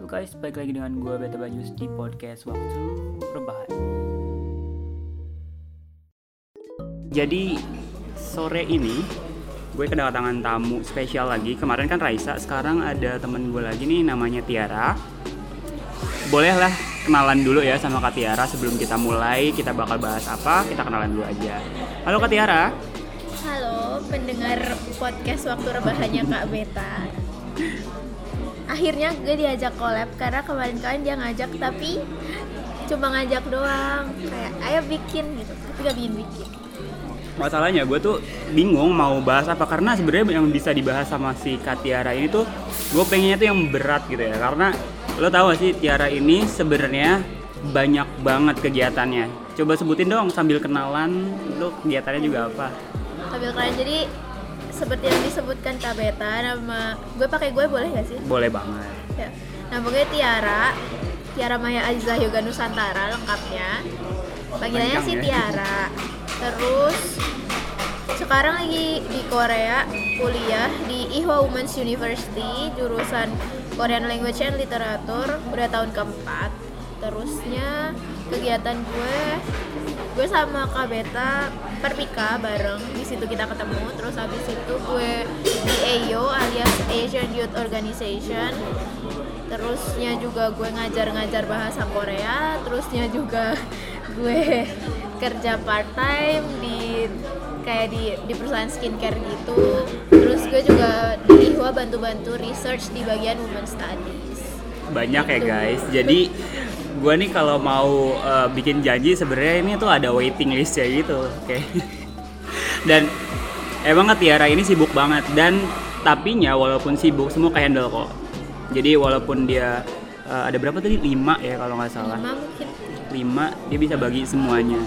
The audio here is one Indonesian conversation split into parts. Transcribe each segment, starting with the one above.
Halo guys, balik lagi dengan gue Beta Banyus di podcast Waktu Rebahan. Jadi sore ini gue kedatangan tamu spesial lagi. Kemarin kan Raisa, sekarang ada temen gue lagi nih namanya Tiara. Bolehlah kenalan dulu ya sama Kak Tiara sebelum kita mulai Kita bakal bahas apa, kita kenalan dulu aja. Halo Kak Tiara. Halo pendengar podcast waktu rebahannya Kak Beta Akhirnya gue diajak collab karena kemarin-kemarin dia ngajak tapi cuma ngajak doang. Kayak ayo bikin gitu, tapi gak bikin-bikin. Masalahnya gue tuh bingung mau bahas apa karena sebenarnya yang bisa dibahas sama si Kak Tiara ini tuh gue pengennya tuh yang berat gitu ya. Karena lo tau gak sih Tiara ini sebenarnya banyak banget kegiatannya. Coba sebutin dong sambil kenalan lo kegiatannya juga apa? Sambil kalian jadi seperti yang disebutkan Kak Beta nama gue pakai gue boleh gak sih? boleh banget Ya. Nama gue Tiara Tiara Maya Aziza Yoga Nusantara lengkapnya Panggilannya sih ya. Tiara Terus sekarang lagi di Korea kuliah di Ihwa Women's University jurusan Korean Language and Literature udah tahun keempat terusnya kegiatan gue gue sama Kak Beta perpika bareng. Di situ kita ketemu. Terus habis itu gue di AYO alias Asian Youth Organization. Terusnya juga gue ngajar-ngajar bahasa Korea. Terusnya juga gue kerja part time di kayak di di perusahaan skincare gitu. Terus gue juga di IHWA bantu-bantu research di bagian women studies. Banyak ya guys. Jadi gue nih kalau mau uh, bikin janji sebenarnya ini tuh ada waiting list ya gitu oke dan emang Tiara ini sibuk banget dan tapinya walaupun sibuk semua ke handle kok. Jadi walaupun dia uh, ada berapa tadi? Lima ya kalau nggak salah. Lima mungkin. Lima dia bisa bagi semuanya.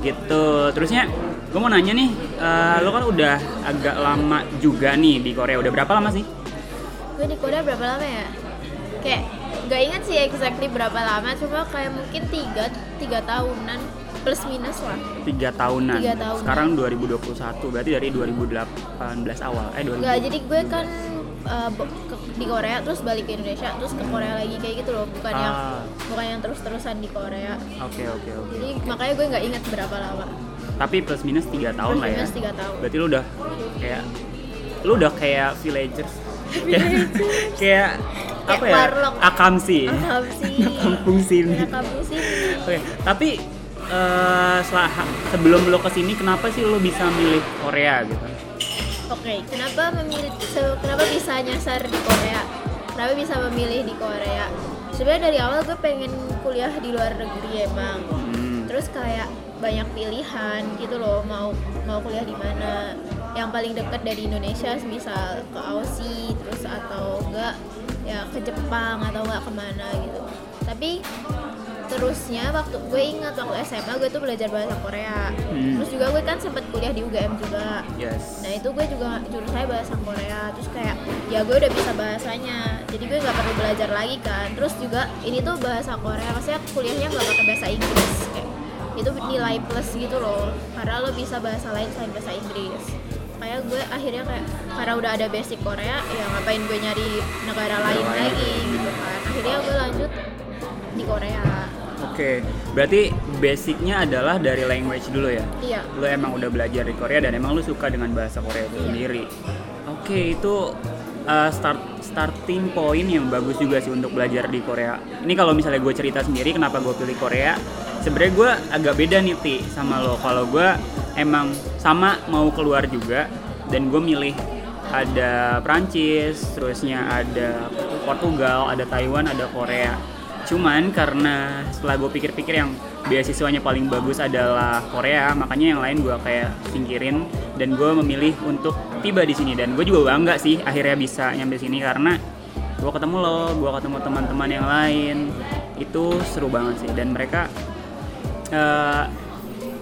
Gitu. Terusnya gue mau nanya nih uh, lo kan udah agak lama juga nih di Korea. Udah berapa lama sih? Gue di Korea berapa lama ya? Kayak gak ingat sih exactly berapa lama cuma kayak mungkin tiga tiga tahunan plus minus lah tiga tahunan. Tiga tahunan. Sekarang 2021 berarti dari 2018 awal. Eh 2000. Gak, jadi gue kan uh, ke- di Korea terus balik ke Indonesia terus ke Korea lagi kayak gitu loh bukan yang Ah. bukan yang terus-terusan di Korea Oke oke oke. jadi makanya gue nggak ingat berapa lama Tapi plus minus tiga tahun Plus lah ya. minus tiga tahun. Berarti lu udah kayak lu udah kayak villagers. kayak apa ya? warlock. Akamsi. Paham sih Kampung sini. Anak kampung sini Oke, tapi eh, setelah sebelum lo ke sini kenapa sih lo bisa milih Korea gitu? oke kenapa memilih kenapa bisa nyasar di Korea kenapa bisa memilih di Korea sebenarnya dari awal gue pengen kuliah di luar negeri emang Hmm. terus kayak banyak pilihan gitu loh mau mau kuliah di mana yang paling dekat dari Indonesia misal ke Aussie terus atau enggak ya ke Jepang atau enggak ke mana gitu. Tapi terusnya waktu gue ingat waktu SMA gue tuh belajar bahasa Korea. Hmm. terus juga gue kan sempat kuliah di UGM juga. Yes. Nah itu gue juga jurusannya bahasa Korea. Terus kayak ya gue udah bisa bahasanya. Jadi gue nggak perlu belajar lagi kan. Terus juga ini tuh bahasa Korea Maksudnya kuliahnya nggak pakai bahasa Inggris. Kayak, Itu nilai plus gitu loh. Karena lo bisa bahasa lain selain bahasa Inggris Kayak gue akhirnya kayak Karena udah ada basic Korea Ya ngapain gue nyari negara lain lagi gitu kan Akhirnya gue lanjut di Korea Oke, berarti basicnya adalah dari language dulu ya? Iya Lo emang udah belajar di Korea dan emang lo suka dengan bahasa Korea itu Iya. sendiri. Oke, itu uh, start starting point yang bagus juga sih untuk belajar di Korea. Ini kalau misalnya gue cerita sendiri kenapa gue pilih Korea, sebenarnya gue agak beda nih ti sama lo. Kalau gue emang sama mau keluar juga dan gue milih ada Prancis, terusnya ada Portugal, ada Taiwan, ada Korea. Cuman karena setelah gue pikir-pikir yang beasiswanya paling bagus adalah Korea, makanya yang lain gue kayak singkirin dan gue memilih untuk tiba di sini dan gue juga bangga sih akhirnya bisa nyampe sini karena gue ketemu lo, gue ketemu teman-teman yang lain itu seru banget sih dan mereka eh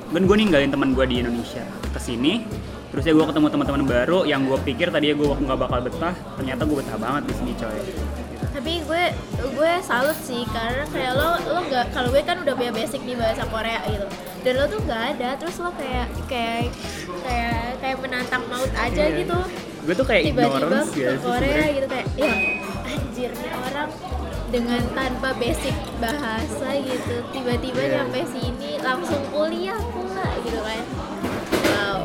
kan gue ninggalin teman gue di Indonesia. Ke sini terus ya gue ketemu teman-teman baru yang gue pikir tadinya gue nggak bakal betah ternyata gue betah banget di sini coy. Tapi gue gue salut sih karena kayak lo lo nggak kalau gue kan udah punya basic di bahasa Korea gitu. Dan lo tuh nggak ada terus lo kayak kayak kayak kayak menantang maut aja Iya. gitu. Gue tuh kayak tiba-tiba ke Korea gitu kayak ya anjir nih orang dengan tanpa basic bahasa gitu tiba-tiba Iya. nyampe sini langsung kuliah pula gitu kan wow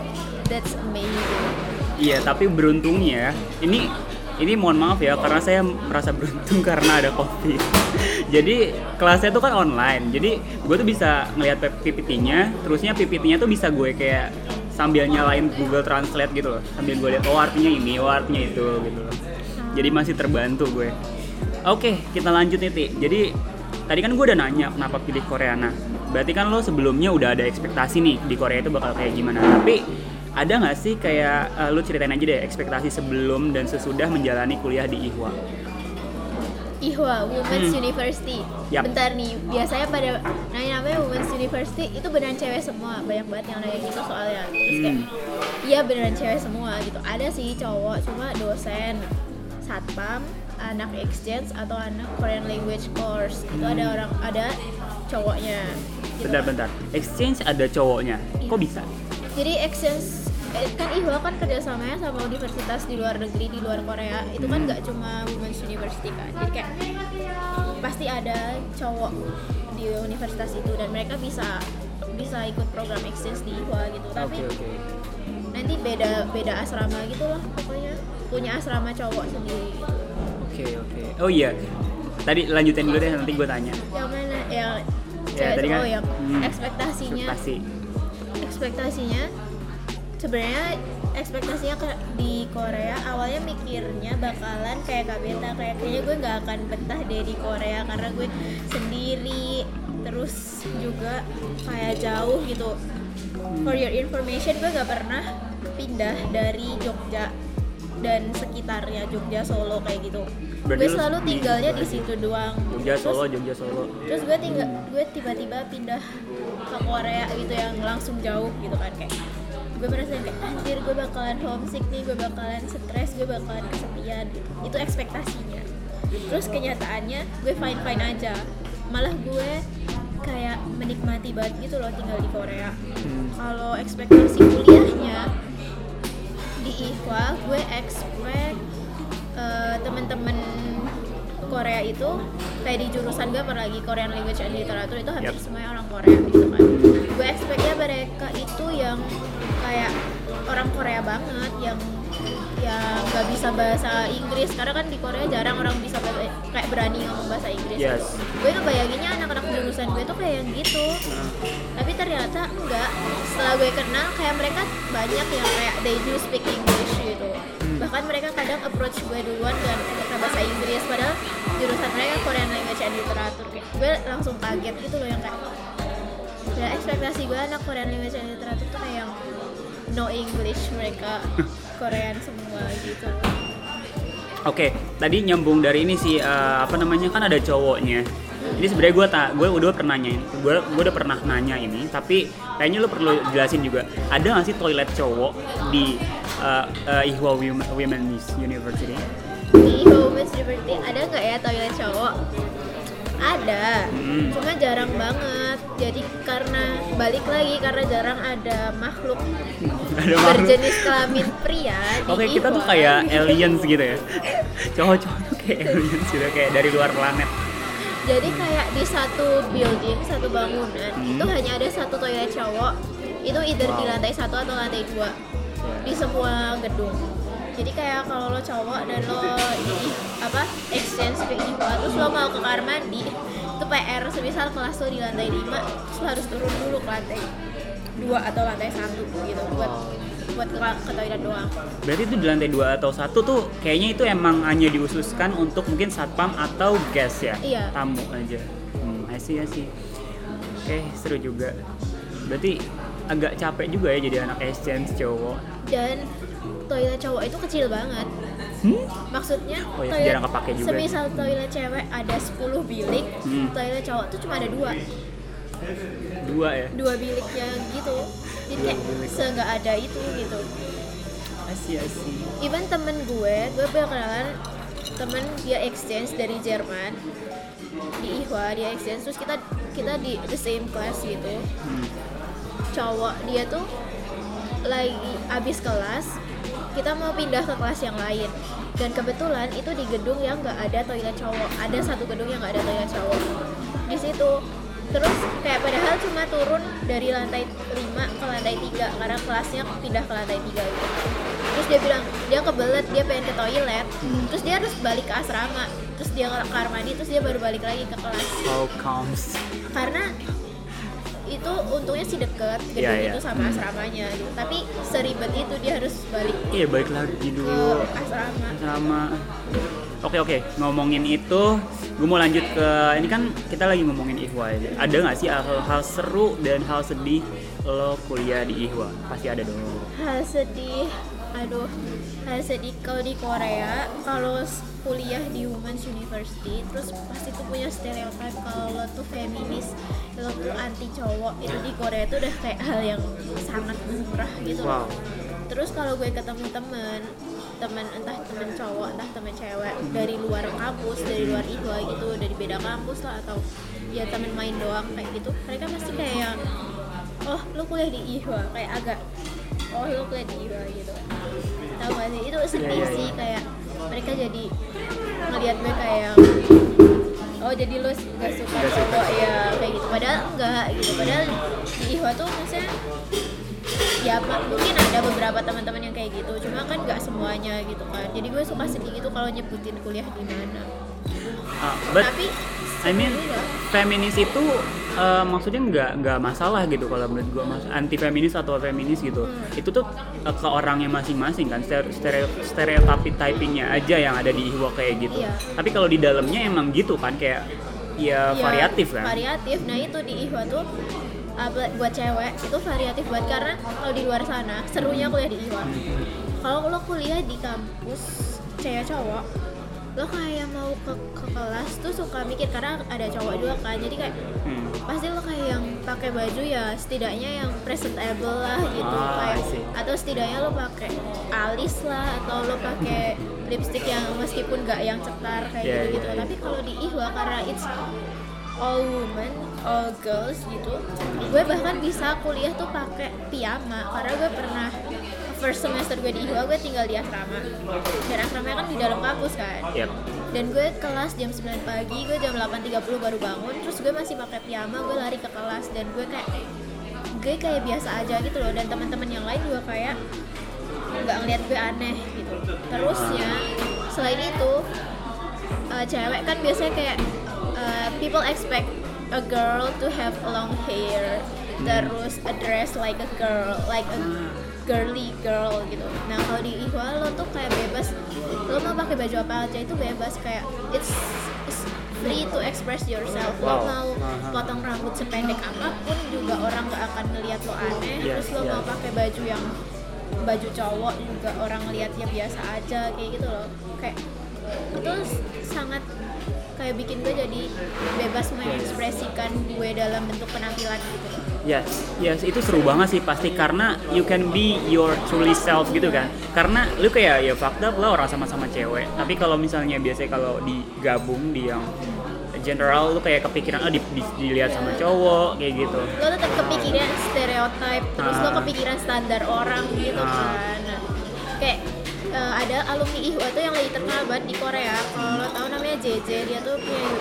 that's amazing Iya, tapi beruntungnya ini ini mohon maaf ya karena saya merasa beruntung karena ada covid. Jadi kelasnya tuh kan online. Jadi gue tuh bisa ngelihat PPT-nya, terusnya PPT-nya tuh bisa gue kayak sambil nyalain Google Translate gitu loh. Sambil gue lihat oh artinya ini, oh artinya itu gitu loh. Jadi masih terbantu gue. Oke, kita lanjut nih Ti. Jadi tadi kan gue udah nanya kenapa pilih Korea. Nah, berarti kan lo sebelumnya udah ada ekspektasi nih di Korea itu bakal kayak gimana. Tapi ada nggak sih kayak eh, lu ceritain aja deh ekspektasi sebelum dan sesudah menjalani kuliah di IHWA? Ihwa Women's Hmm. University Yap. bentar nih biasanya pada nanya namanya Women's University itu beneran cewek semua banyak banget yang nanya gitu soalnya terus kayak Hmm. iya beneran cewek semua gitu ada sih cowok cuma dosen satpam anak exchange atau anak Korean language course. Itu ada orang ada cowoknya. Gitu. Bentar-bentar, exchange ada cowoknya, kok bisa? jadi exchange eh, kan Ihwa kan kerjasamanya sama universitas di luar negeri di luar Korea. Itu kan Hmm. nggak cuma Women's University kan? Jadi kayak pasti ada cowok di universitas itu dan mereka bisa bisa ikut program exchange di Ihwa gitu. Tapi oke. nanti beda beda asrama gitu lah pokoknya. Punya asrama cowok sendiri. gitu Oke oke. Oh iya, tadi lanjutin dulu deh nanti gue tanya. yang mana? Yang Ya, cewek tadi kan, yang hmm, ekspektasinya? Ekspektasi. ekspektasinya? Sebenarnya ekspektasinya ke- di Korea awalnya mikirnya bakalan kayak Kak Beta kayak kayaknya gue nggak akan betah deh di Korea karena gue sendiri. Terus juga kayak jauh gitu. For your information gue nggak pernah pindah dari Jogja dan sekitarnya Jogja Solo kayak gitu. Berarti gue lu selalu tinggalnya di di- situ doang. Jogja Terus- Solo, Jogja Solo. terus gue tinggal gue tiba-tiba pindah ke Korea gitu yang langsung jauh gitu kan kayak gue merasa kayak anjir gue bakalan homesick nih gue bakalan stres gue bakalan kesepian gitu. itu ekspektasinya. Terus kenyataannya gue fine fine aja. Malah gue kayak menikmati banget gitu loh tinggal di Korea. Hmm. kalau ekspektasi kuliahnya di gue expect eh, temen-temen Korea itu kayak di jurusan gue apalagi Korean Language and Literature itu hampir Yep. semuanya orang Korea gitu kan gue expectnya mereka itu yang kayak orang Korea banget yang yang nggak bisa bahasa Inggris. Karena kan di Korea jarang orang bisa bahasa, kayak berani ngomong bahasa Inggris. Yes. gue ngebayanginnya anak-anak jurusan gue tuh kayak yang gitu. Nah, tapi ternyata enggak. Setelah gue kenal kayak mereka banyak yang kayak they do speak English gitu. Bahkan mereka kadang approach gue duluan dan pakai bahasa Inggris. Padahal jurusan mereka Korean Language and Literature. Kayak gue langsung kaget gitu loh yang kayak ya ekspektasi gue anak Korean Language and Literature tuh kayak yang no English mereka Korean semua gitu Oke, tadi nyambung dari ini sih eh, apa namanya kan ada cowoknya. Jadi sebenarnya gue tak, gue udah pernah nanya, gue gue udah pernah nanya ini, tapi kayaknya lo perlu jelasin juga. Ada nggak sih toilet cowok di eh, eh, Ihwa Wom- Women's University? di Women's Liberty ada nggak ya toilet cowok? Ada, Hmm. cuma jarang banget. Jadi karena balik lagi karena jarang ada makhluk Ada berjenis kelamin pria di Oke, kita tuh kayak aliens gitu ya. Cowok-cowok tuh kayak aliens gitu, kayak dari luar planet. Jadi kayak di satu building, satu bangunan Hmm. itu hanya ada satu toilet cowok. Itu either di Wow. lantai satu atau lantai dua di semua gedung. Jadi kayak kalau lo cowok dan lo di apa exchange ke IPA terus lo mau ke kamar mandi itu PR semisal kelas lo di lantai 5 terus lo harus turun dulu ke lantai dua atau lantai satu gitu buat buat ke, ke toilet doang. Berarti itu di lantai dua atau satu tuh kayaknya itu emang hanya diususkan untuk mungkin satpam atau gas ya? Iya. Tamu aja. Hmm, I see, I see. Oke, seru juga. Berarti agak capek juga ya jadi anak exchange cowok. Dan toilet cowok itu kecil banget. Hmm? Maksudnya Oh iya, jarang kepake juga. Semisal toilet cewek ada 10 bilik, Hmm. toilet cowok tuh cuma ada dua, Dua ya? dua biliknya gitu. Jadi Dua kayak bilik. seenggak ada itu gitu. I see. Even temen gue, gue punya kenalan temen dia exchange dari Jerman di IHWA dia exchange terus kita kita di the same class gitu Hmm. cowok dia tuh lagi abis kelas kita mau pindah ke kelas yang lain. Dan kebetulan itu di gedung yang nggak ada toilet cowok. Ada satu gedung yang nggak ada toilet cowok. Di situ. Terus kayak padahal cuma turun dari lantai 5 ke lantai 3 karena kelasnya pindah ke lantai 3 gitu. Terus dia bilang dia kebelet dia pengen ke toilet. Terus dia harus balik ke asrama. Terus dia ke kamar mandi terus dia baru balik lagi ke kelas. How comes? karena itu untungnya sih deket gedung Iya, iya. itu sama asramanya gitu. tapi seribet itu dia harus balik Iya balik lagi ke dulu asrama asrama. Oke oke ngomongin itu, gue mau lanjut ke ini kan kita lagi ngomongin ihwa aja. Ada nggak sih hal-hal seru dan hal sedih lo kuliah di ihwa? Pasti ada dong. hal sedih aduh hal sedih kalau di Korea kalau kuliah di Women's University terus pasti tuh punya stereotip kalau lo tuh feminis anti cowok itu di Korea tuh udah kayak hal yang sangat lumrah gitu Wow. loh. terus kalau gue ketemu temen temen entah temen cowok entah temen cewek dari luar kampus dari luar IHWA gitu dari beda kampus lah atau ya temen main doang kayak gitu mereka pasti kayak oh lu kuliah di IHWA kayak agak oh lu kuliah di IHWA gitu tau gak sih itu sedih Iya, iya, sih iya. kayak mereka jadi ngeliat gue kayak oh jadi lu gak suka suka. cowok ya kayak gitu. Padahal enggak gitu. Padahal di IHWA tuh maksudnya ya Pak, mungkin ada beberapa teman-teman yang kayak gitu. Cuma kan nggak semuanya gitu kan. Jadi gue suka sedih gitu kalau nyebutin kuliah di mana. But tapi I mean feminis itu eh, maksudnya nggak nggak masalah gitu kalau menurut gue mas anti feminis atau feminis gitu. Hmm. itu tuh eh, ke orangnya masing-masing kan. Stere- stereo stereotypingnya aja yang ada di ihwa kayak gitu. Iya. tapi kalau di dalamnya emang gitu kan kayak ya, Ya, variatif kan? variatif. Nah itu di IHWA tuh uh, buat buat cewek itu variatif banget. Karena kalau di luar sana serunya kuliah di IHWA Hmm. kalau lo kuliah di kampus cewek cowok lo kayak mau ke, ke kelas tuh suka mikir karena ada cowok juga kan jadi kayak Hmm. pasti lo kayak yang pakai baju ya setidaknya yang presentable lah gitu Ah, kayak atau setidaknya lo pakai alis lah atau lo pakai lipstick yang meskipun nggak yang cetar kayak Yeah, gitu gitu yeah. tapi kalau di IHWA karena it's all women all girls gitu gue bahkan bisa kuliah tuh pakai piyama karena gue pernah first semester gue di IHWA gue tinggal di asrama. Dan asramanya kan di dalam kampus kan. Yep. dan gue kelas jam 9 pagi gue jam 8.30 baru bangun terus gue masih pakai piyama gue lari ke kelas dan gue kayak gue kayak biasa aja gitu loh. Dan teman-teman yang lain juga kayak nggak ngeliat gue aneh gitu. Terus ya selain itu uh, cewek kan biasanya kayak uh, people expect a girl to have long hair terus a dress like a girl like a girly girl gitu. Nah kalau di IHWA lo tuh kayak bebas lo mau pakai baju apa aja itu bebas kayak it's, it's free to express yourself. Lo mau potong rambut sependek apa pun juga orang gak akan ngeliat lo aneh. Yes, terus lo mau yes. pakai baju yang baju cowok juga orang liatnya biasa aja kayak gitu loh. Kayak itu sangat kayak bikin gue jadi bebas mengekspresikan gue dalam bentuk penampilan gitu. loh. Yes, yes itu seru banget sih pasti karena you can be your truly self gitu kan. Karena lu kayak ya fakta lah orang sama-sama cewek. Tapi kalau misalnya biasanya kalau digabung di yang general lu kayak kepikiran oh di, di- dilihat sama cowok kayak gitu. lo tetap kepikiran stereotype terus lo Ah. kepikiran standar orang gitu Ah. kan kayak eh, ada alumni IHWA tuh yang lagi terkenal banget di Korea kalau lo tahu namanya JJ dia tuh punya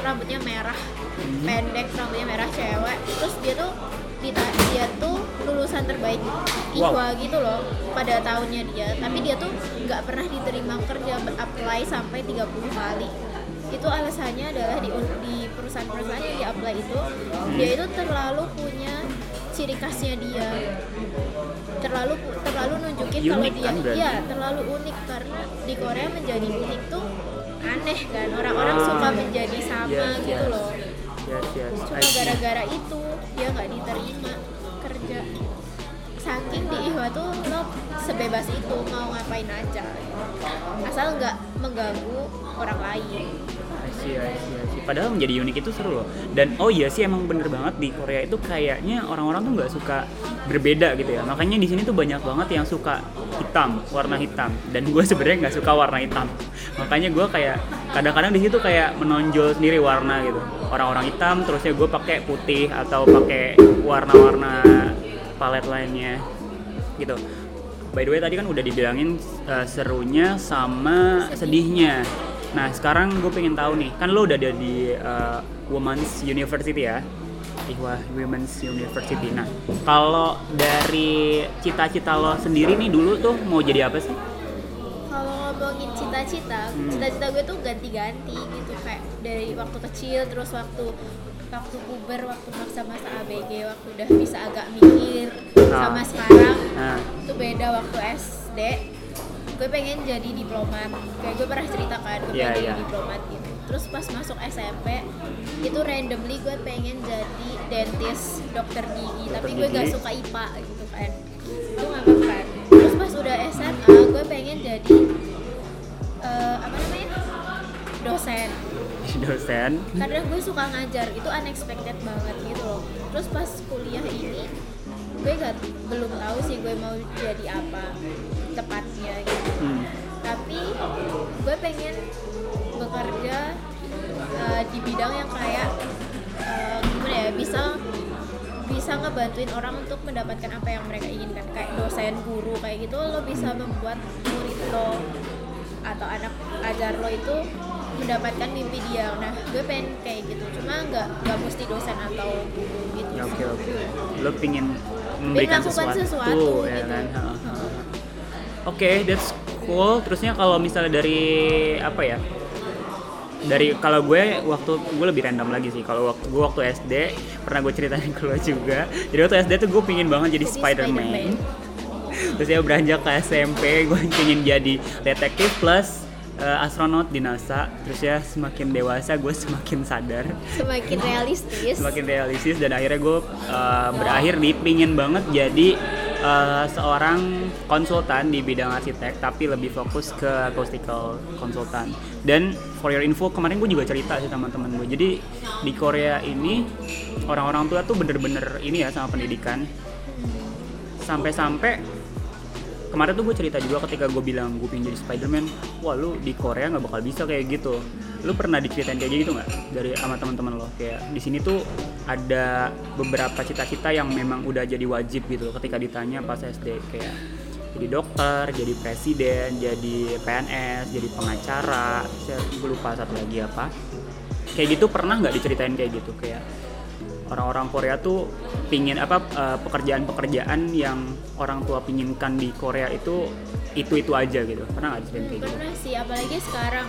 rambutnya merah Hmm. pendek rambutnya merah cewek terus dia tuh dita- dia tuh lulusan terbaik IHWA gitu loh pada tahunnya dia. Tapi dia tuh nggak pernah diterima kerja apply sampai 30 kali. Itu alasannya adalah di, di perusahaan-perusahaan yang di apply itu dia itu terlalu punya ciri khasnya dia. Terlalu terlalu nunjukin kalau dia kan iya terlalu unik karena di Korea menjadi unik tuh aneh kan. Orang-orang Ah. suka menjadi sama Yes, gitu yes. loh Yes, yes. Cuma gara-gara itu dia nggak diterima kerja saking di IHWA tuh lo sebebas itu mau ngapain aja asal nggak mengganggu orang lain I see, I see, I see. Padahal menjadi unik itu seru loh. Dan oh iya sih emang bener banget di Korea itu kayaknya orang-orang tuh nggak suka berbeda gitu ya. Makanya di sini tuh banyak banget yang suka hitam, warna hitam. Dan gue sebenarnya nggak suka warna hitam. Makanya gue kayak kadang-kadang di situ kayak menonjol sendiri warna gitu. Orang-orang hitam, terusnya gue pakai putih atau pakai warna-warna palet lainnya gitu. by the way tadi kan udah dibilangin uh, serunya sama sedihnya. Nah sekarang gue pengen tahu nih, kan lo udah ada di uh, Women's University ya, Ihwa Women's University. Nah kalau dari cita-cita lo sendiri nih dulu tuh mau jadi apa sih? Kalau ngomongin cita-cita, Hmm. cita-cita gue tuh ganti-ganti gitu kayak dari waktu kecil terus waktu waktu puber, waktu masa-masa ABG, waktu udah bisa agak mikir Ah. sama sekarang Nah, itu beda waktu SD gue pengen jadi diplomat. Kayak gue pernah cerita kan gue Iya, pengen jadi iya. diplomat gitu. Terus pas masuk SMP itu randomly gue pengen jadi dentist dokter gigi. Tapi gue gigi. gak suka IPA gitu kan. Itu ngambek kan. Terus pas udah SMA gue pengen jadi eh, apa namanya dosen dosen. karena gue suka ngajar itu unexpected banget gitu loh terus pas kuliah ini gue gak belum tahu sih gue mau jadi apa tepatnya gitu Hmm. tapi gue pengen bekerja uh, di bidang yang kayak uh, gimana ya bisa bisa ngebantuin orang untuk mendapatkan apa yang mereka inginkan kayak dosen guru kayak gitu lo bisa membuat murid lo atau anak ajar lo itu mendapatkan mimpi dia nah gue pengen kayak gitu cuma nggak nggak mesti dosen atau guru gitu Ya, Oke sih. oke. Lo pingin memberikan sesuatu, sesuatu, ya gitu. kan? Oke, that's cool. Terusnya kalau misalnya dari apa ya? Dari kalau gue waktu gue lebih random lagi sih. Kalau waktu gue waktu SD pernah gue ceritain ke lo juga. Jadi waktu SD tuh gue pingin banget jadi Jadi Spider-Man. Spider-Man. Terus ya beranjak ke SMP gue pingin jadi detektif plus eh, astronot di NASA. Terus ya semakin dewasa gue semakin sadar. Semakin realistis. Semakin realistis dan akhirnya gue uh, berakhir di pingin banget jadi uh, seorang konsultan di bidang arsitek tapi lebih fokus ke acoustical konsultan dan for your info kemarin gue juga cerita sih sama teman gue jadi di Korea ini orang-orang tua tuh bener-bener ini ya sama pendidikan. Sampai-sampai kemarin tuh gue cerita juga ketika gue bilang gue pengen jadi Spiderman wah lu di Korea nggak bakal bisa kayak gitu. Lu pernah diceritain kayak gitu nggak dari sama teman-teman lo? Kayak di sini tuh ada beberapa cita-cita yang memang udah jadi wajib gitu loh ketika ditanya pas SD kayak jadi dokter, jadi presiden, jadi PNS, jadi pengacara, saya lupa satu lagi apa. Kayak gitu pernah nggak diceritain kayak gitu? Kayak orang-orang Korea tuh pingin apa eh, pekerjaan-pekerjaan yang orang tua pinginkan di Korea itu itu itu aja gitu. Pernah nggak Hmm, kayak gitu? Pernah sih apalagi sekarang.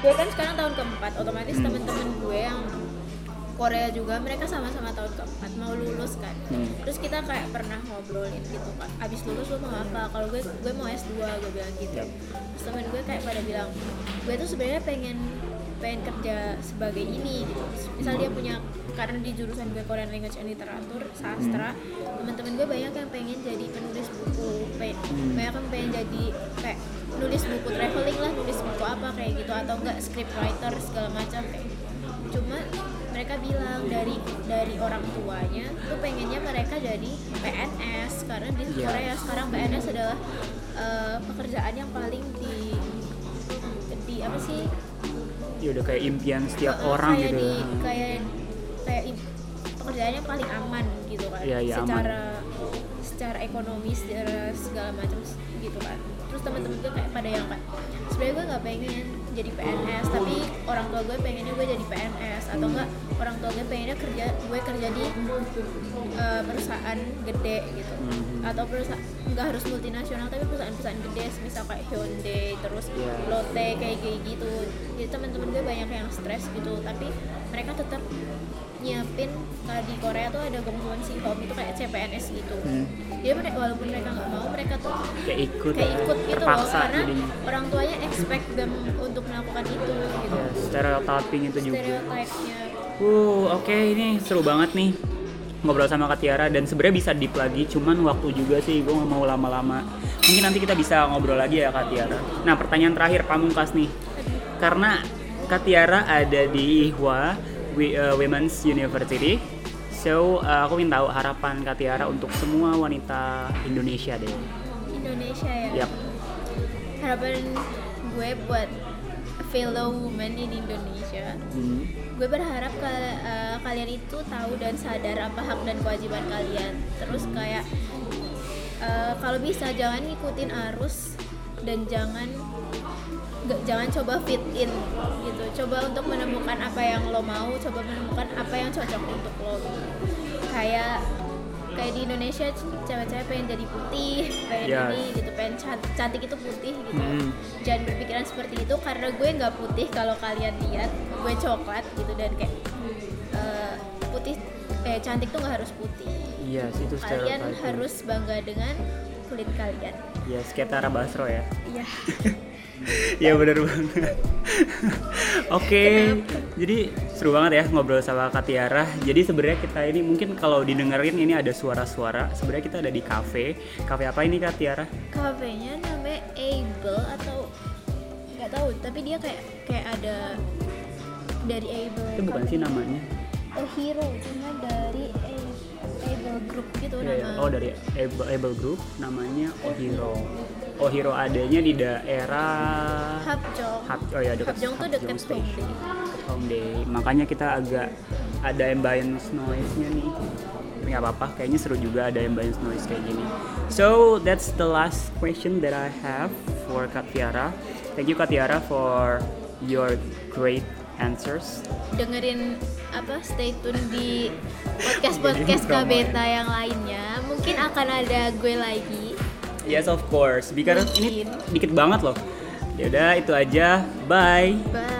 Gue kan sekarang tahun keempat otomatis Hmm. temen-temen gue yang Korea juga mereka sama-sama tahun keempat mau lulus kan. Hmm. terus kita kayak pernah ngobrolin gitu kan abis lulus lo mau apa? Kalau gue gue mau S2 gue bilang gitu. Yap. terus temen gue kayak pada bilang gue tuh sebenarnya pengen pengen kerja sebagai ini gitu. Misal dia punya karena di jurusan gue Korean Language and Literature sastra teman-teman gue banyak yang pengen jadi penulis buku pe- Hmm. banyak yang pengen jadi kayak nulis buku traveling lah nulis buku apa kayak gitu atau enggak script writer segala macam kayak cuma mereka bilang dari dari orang tuanya tuh pengennya mereka jadi PNS karena di Iya. Korea sekarang PNS adalah eh, pekerjaan yang paling di di apa sih ya udah kayak impian setiap Eh, orang kayak gitu di kayak kayak im- pekerjaan yang paling aman gitu kan Iya, iya, aman. secara secara ekonomi secara segala macam gitu kan terus temen-temen gue kayak pada yang kan sebenarnya gue nggak pengen jadi PNS tapi orang tua gue pengennya gue jadi PNS atau Hmm. enggak orang tua gue pengennya kerja gue kerja di eh, perusahaan gede gitu Mhm. atau perusahaan nggak harus multinasional tapi perusahaan-perusahaan gede misal kayak Hyundai terus Iya. Lotte kayak gitu jadi teman-teman gue banyak yang stres gitu. Tapi mereka tetap nyiapin kayak di Korea tuh ada gabungan si home itu kayak CPNS gitu. Hmm. jadi mereka walaupun mereka nggak mau mereka tuh kayak ikut. kayak ikut gitu loh. Karena jadinya. orang tuanya expect them untuk melakukan itu gitu. Ya, stereotyping itu juga. Stereotipnya Uh, oke ini seru banget nih. Ngobrol sama Kak Tiara dan sebenarnya bisa deep lagi, cuman waktu juga sih gue nggak mau lama-lama. Mungkin nanti kita bisa ngobrol lagi ya Kak Tiara. Nah pertanyaan terakhir pamungkas nih, karena Kak Tiara ada di IHWA Wi- eh, Women's University, so eh, aku ingin tahu harapan Kak Tiara untuk semua wanita Indonesia deh. Indonesia ya Yap. harapan gue buat fellow woman in Indonesia Hmm. gue berharap ka- eh, kalian itu tahu dan sadar apa hak dan kewajiban kalian terus kayak eh, kalau bisa jangan ngikutin arus dan jangan nggak jangan coba fit in gitu coba untuk menemukan apa yang lo mau coba menemukan apa yang cocok untuk lo kayak kayak di Indonesia cewek-cewek pengen jadi putih pengen Yes. ini gitu pengen cantik, cantik itu putih gitu Hmm. jangan berpikiran seperti itu karena gue nggak putih kalau kalian lihat gue coklat gitu dan kayak eh, putih eh cantik tuh nggak harus putih Iya, yes, itu kalian stereotyping. harus bangga dengan kulit kalian Yes, kayak Tara Basro ya. iya Iya bener banget. Oke, jadi seru banget ya ngobrol sama Kak Tiara. Jadi sebenarnya kita ini mungkin kalau didengerin ini ada suara-suara. Sebenarnya kita ada di cafe. Cafe apa ini Kak Tiara? kafenya namanya Able atau nggak tahu tapi dia kayak kayak ada dari Able Itu bukan sih namanya? A Hero cuma dari Able Group gitu Iya, iya. nama Oh dari Able, Able Group namanya Ohiro. Ohiro adanya di daerah Hapjong Hap, oh ya dekat Hapjong tuh deket Station. Hongdae Dekat Hongdae. Makanya kita agak ada ambience noise-nya nih. Tapi nggak apa-apa, kayaknya seru juga ada ambience noise kayak gini. So that's the last question that I have for Kak Tiara. Thank you Kak Tiara for your great answers. dengerin apa stay tune di podcast podcast Jadi promo Kabeta yang lainnya mungkin akan ada gue lagi Yes of course, because ini dikit banget loh. Ya udah itu aja. Bye. bye